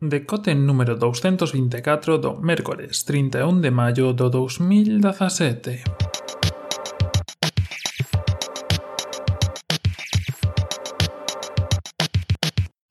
Decote número 224 do mércores 31 de maio do 2017.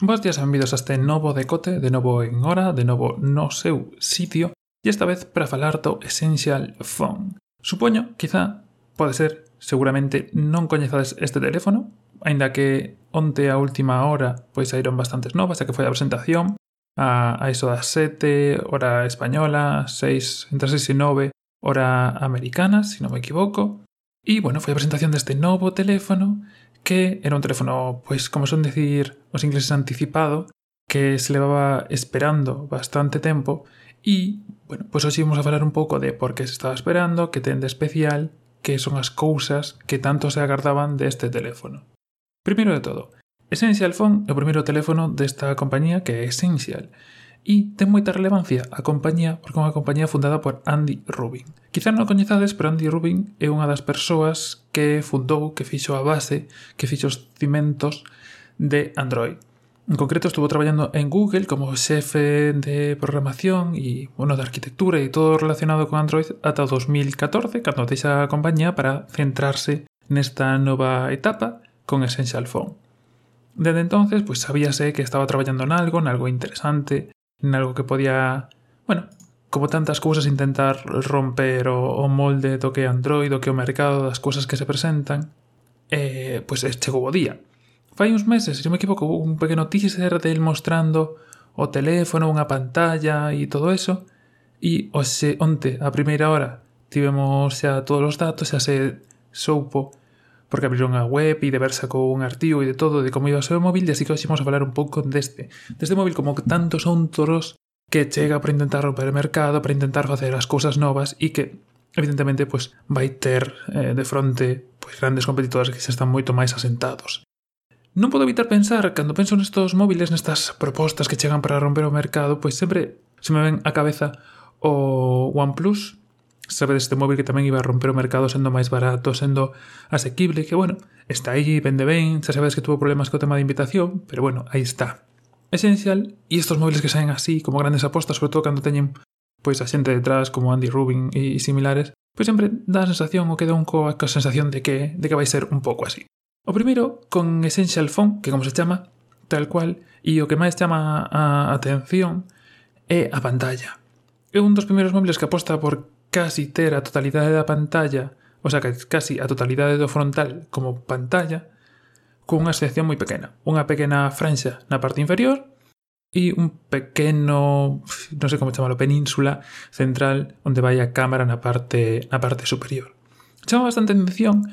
Bos días e benvidos a este novo decote, de novo en hora, de novo no seu sitio, e esta vez para falar do Essential Phone. Supoño, quizá, pode ser, seguramente non coñezades este teléfono, aínda que onte a última hora pois saíron bastantes novas, xa que foi a presentación, a, a iso das 7, hora española, 6, entre 6 e 9, hora americana, se si non me equivoco. E, bueno, foi a presentación deste novo teléfono, que era un teléfono, pois, como son decir os ingleses anticipado, que se levaba esperando bastante tempo e, bueno, pois hoxe vamos a falar un pouco de por que se estaba esperando, que ten de especial, que son as cousas que tanto se agardaban deste teléfono. Primeiro de todo, Essential Phone é o primeiro teléfono desta compañía que é Essential e ten moita relevancia a compañía porque é unha compañía fundada por Andy Rubin. Quizá non o coñezades, pero Andy Rubin é unha das persoas que fundou, que fixo a base, que fixo os cimentos de Android. En concreto estuvo traballando en Google como xefe de programación e, bueno, de arquitectura e todo relacionado con Android ata 2014, cando deixa a compañía para centrarse nesta nova etapa con Essential Phone. Desde entonces, pues sabíase que estaba traballando en algo, en algo interesante, en algo que podía, bueno, como tantas cousas intentar romper o, o molde do que é Android, do que é o mercado, das cousas que se presentan, eh, pois chegou o día. Fai uns meses, se non me equivoco, un pequeno teaser del mostrando o teléfono, unha pantalla e todo eso, e hoxe, onte, a primeira hora, tivemos xa todos os datos, xa se soupo porque abriron a web e de ver sacou un artigo e de todo de como iba o seu móvil, e así que hoxe vamos a falar un pouco deste. Deste móvil como que tantos outros que chega para intentar romper o mercado, para intentar facer as cousas novas e que evidentemente pois pues, vai ter eh, de fronte pois pues, grandes competidores que xa están moito máis asentados. Non podo evitar pensar, cando penso nestos móviles, nestas propostas que chegan para romper o mercado, pois sempre se me ven a cabeza o OnePlus, sabe deste móvil que tamén iba a romper o mercado sendo máis barato, sendo asequible, que bueno, está aí, vende ben, xa sabes que tuvo problemas co tema de invitación, pero bueno, aí está. Esencial, e estos móviles que saen así, como grandes apostas, sobre todo cando teñen pois a xente detrás como Andy Rubin e, similares, pois sempre dá a sensación ou queda un coa co sensación de que, de que vai ser un pouco así. O primeiro, con Essential Phone, que como se chama, tal cual, e o que máis chama a atención é a pantalla. É un dos primeiros móviles que aposta por casi ter a totalidade da pantalla, o sea, casi a totalidade do frontal como pantalla, cunha sección moi pequena. Unha pequena franxa na parte inferior e un pequeno, non sei como chamalo, península central onde vai a cámara na parte, na parte superior. Chama bastante atención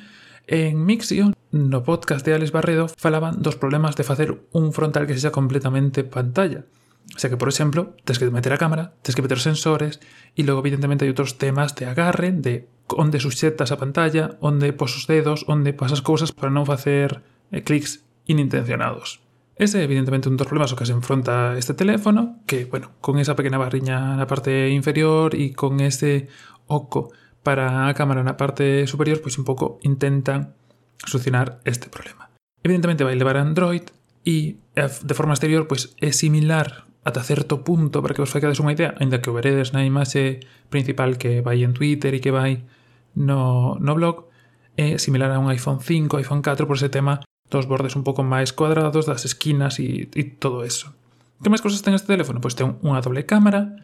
En Mixion, no podcast de Alex Barredo, falaban dos problemas de facer un frontal que sexa completamente pantalla. O sea que, por exemplo, tens que meter a cámara, tens que meter sensores e logo evidentemente hai outros temas de agarre, de onde suxetas a pantalla, onde pos os dedos, onde pasas cousas para non facer eh, clics inintencionados. Ese é evidentemente un dos problemas que se enfronta este teléfono, que, bueno, con esa pequena barriña na parte inferior e con ese oco para a cámara na parte superior, pois un pouco intentan solucionar este problema. Evidentemente vai levar a Android e de forma exterior pois é similar ata certo punto para que vos facades unha idea, aínda que o veredes na imaxe principal que vai en Twitter e que vai no, no blog, é similar a un iPhone 5, iPhone 4 por ese tema dos bordes un pouco máis cuadrados, das esquinas e, e todo eso. Que máis cosas ten este teléfono? Pois ten unha doble cámara,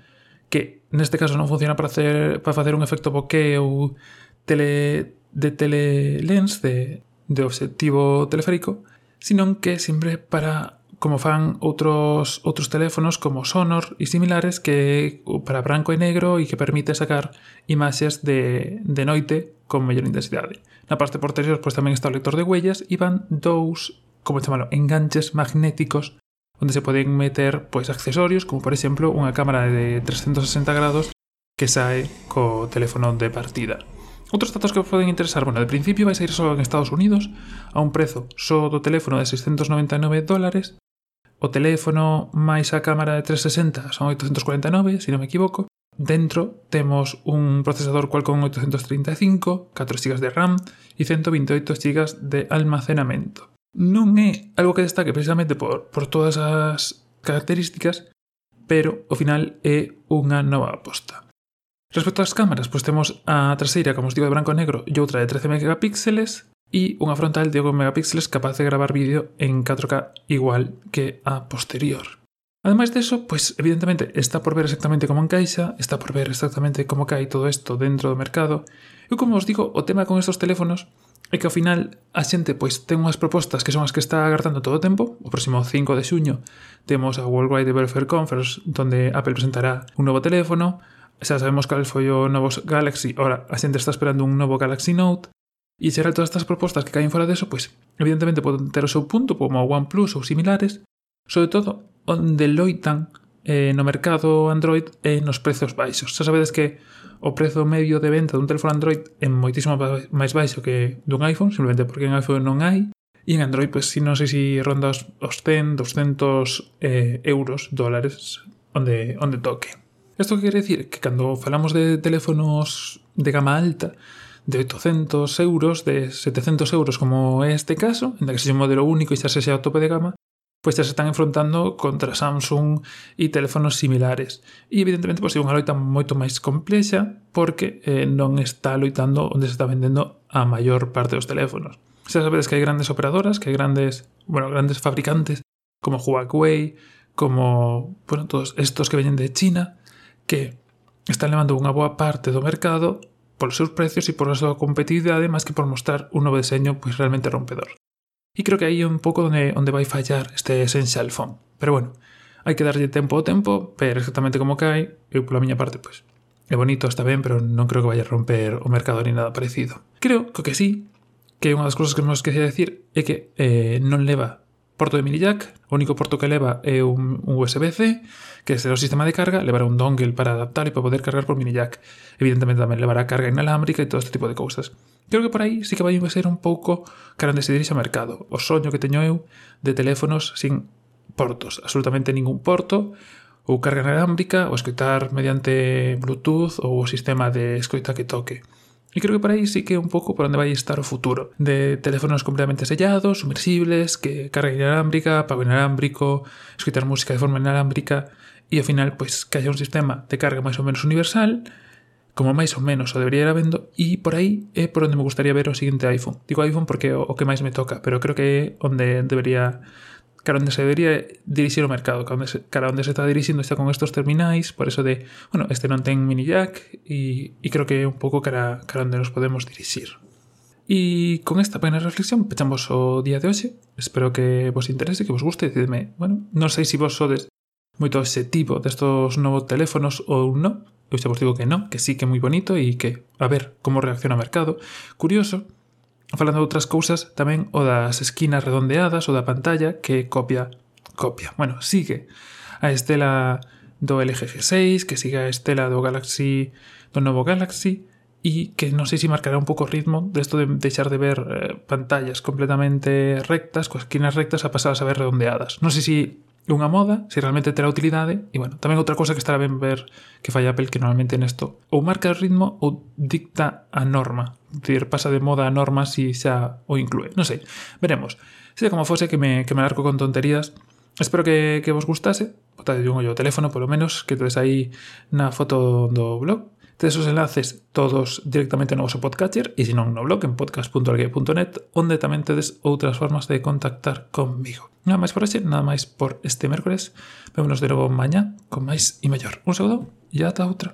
que neste caso non funciona para hacer para facer un efecto bokeh ou tele de telelens de de obxectivo teleférico, sino que sempre para como fan outros, outros teléfonos como Sonor e similares que para branco e negro e que permite sacar imaxes de, de noite con mellor intensidade. Na parte posterior pois tamén está o lector de huellas e van dous, como chamalo, enganches magnéticos onde se poden meter pois accesorios como por exemplo unha cámara de 360 grados que sae co teléfono de partida. Outros datos que vos poden interesar, bueno, de principio vais a ir só en Estados Unidos a un prezo só do teléfono de 699 dólares o teléfono máis a cámara de 360 son 849, se non me equivoco. Dentro temos un procesador Qualcomm 835, 4 GB de RAM e 128 GB de almacenamento. Non é algo que destaque precisamente por, por todas as características, pero ao final é unha nova aposta. Respecto ás cámaras, pois temos a traseira, como os digo, de branco e negro e outra de 13 megapíxeles, e unha frontal de 8 megapíxeles capaz de gravar vídeo en 4K igual que a posterior. Ademais deso, pois evidentemente está por ver exactamente como encaixa, está por ver exactamente como cae todo isto dentro do mercado. Eu como os digo, o tema con estos teléfonos é que ao final a xente pois ten unhas propostas que son as que está agardando todo o tempo. O próximo 5 de xuño temos a Worldwide Developer Conference onde Apple presentará un novo teléfono, xa sabemos cal foi o novo Galaxy, ora a xente está esperando un novo Galaxy Note, E xeral todas estas propostas que caen fora deso, pois, evidentemente poden ter o seu punto, como a OnePlus ou similares, sobre todo onde loitan eh, no mercado Android e eh, nos prezos baixos. Xa sabedes que o prezo medio de venta dun teléfono Android é moitísimo máis baixo que dun iPhone, simplemente porque en iPhone non hai, E en Android, pois, si non sei se si ronda os, os 100, 200 eh, euros, dólares, onde, onde toque. Isto que quere dicir que cando falamos de teléfonos de gama alta, de 800 euros, de 700 euros como é este caso, en que se un modelo único e xa se o tope de gama, pois xa se están enfrontando contra Samsung e teléfonos similares. E evidentemente pois é unha loita moito máis complexa porque eh, non está loitando onde se está vendendo a maior parte dos teléfonos. Xa sabedes que hai grandes operadoras, que hai grandes, bueno, grandes fabricantes como Huawei, como bueno, todos estos que veñen de China, que están levando unha boa parte do mercado polos seus precios e pola súa competitividade máis que por mostrar un novo deseño pois realmente rompedor. E creo que aí é un pouco onde, onde vai fallar este Essential Phone. Pero bueno, hai que darlle tempo ao tempo, ver exactamente como cae, eu pola miña parte, pois, é bonito, está ben, pero non creo que vaya a romper o mercado ni nada parecido. Creo que o que sí, que unha das cousas que me esqueci decir, é que eh, non leva porto de mini jack, o único porto que leva é un, un USB-C, que será o sistema de carga, levará un dongle para adaptar e para poder cargar por mini jack. Evidentemente tamén levará carga inalámbrica e todo este tipo de cousas. Creo que por aí sí que vai ser un pouco cara onde se dirixe ao mercado. O soño que teño eu de teléfonos sin portos, absolutamente ningún porto, ou carga inalámbrica, ou escoitar mediante Bluetooth ou o sistema de escoita que toque. E creo que por aí sí que é un pouco por onde vai estar o futuro. De teléfonos completamente sellados, sumersibles, que carga inalámbrica, pago inalámbrico, escutar música de forma inalámbrica e ao final pois que haya un sistema de carga máis ou menos universal como máis ou menos o debería ir habendo e por aí é por onde me gustaría ver o seguinte iPhone digo iPhone porque é o, o que máis me toca pero creo que é onde debería cara onde se debería dirixir o mercado cara onde se, cara onde se está dirixindo está con estos terminais por eso de, bueno, este non ten mini jack e, e creo que é un pouco cara, cara onde nos podemos dirixir E con esta pequena reflexión pechamos o día de hoxe. Espero que vos interese, que vos guste. Decidme, bueno, non sei se si vos sodes moito ese tipo destos novos teléfonos ou non, eu xa vos digo que non, que sí que é moi bonito e que a ver como reacciona o mercado. Curioso, falando de outras cousas, tamén o das esquinas redondeadas ou da pantalla que copia, copia, bueno, sigue a estela do LG G6, que sigue a estela do Galaxy, do novo Galaxy, e que non sei se marcará un pouco o ritmo desto de deixar de ver eh, pantallas completamente rectas, coas esquinas rectas a pasar a ver redondeadas. Non sei se unha moda, se realmente terá utilidade, e bueno, tamén outra cosa que estará ben ver que falla Apple que normalmente nesto ou marca o ritmo ou dicta a norma, decir, pasa de moda a norma si xa o inclúe, non sei, veremos. Se como fose que me, que me largo con tonterías, espero que, que vos gustase, botade un ollo o teléfono polo menos que tedes aí na foto do blog, esos enlaces todos directamente no vosso podcatcher e senón no blog en podcast.org.net onde tamén tedes outras formas de contactar conmigo. Nada máis por hoxe, nada máis por este mércores. Vémonos de novo mañá con máis e mellor. Un saludo e ata outra.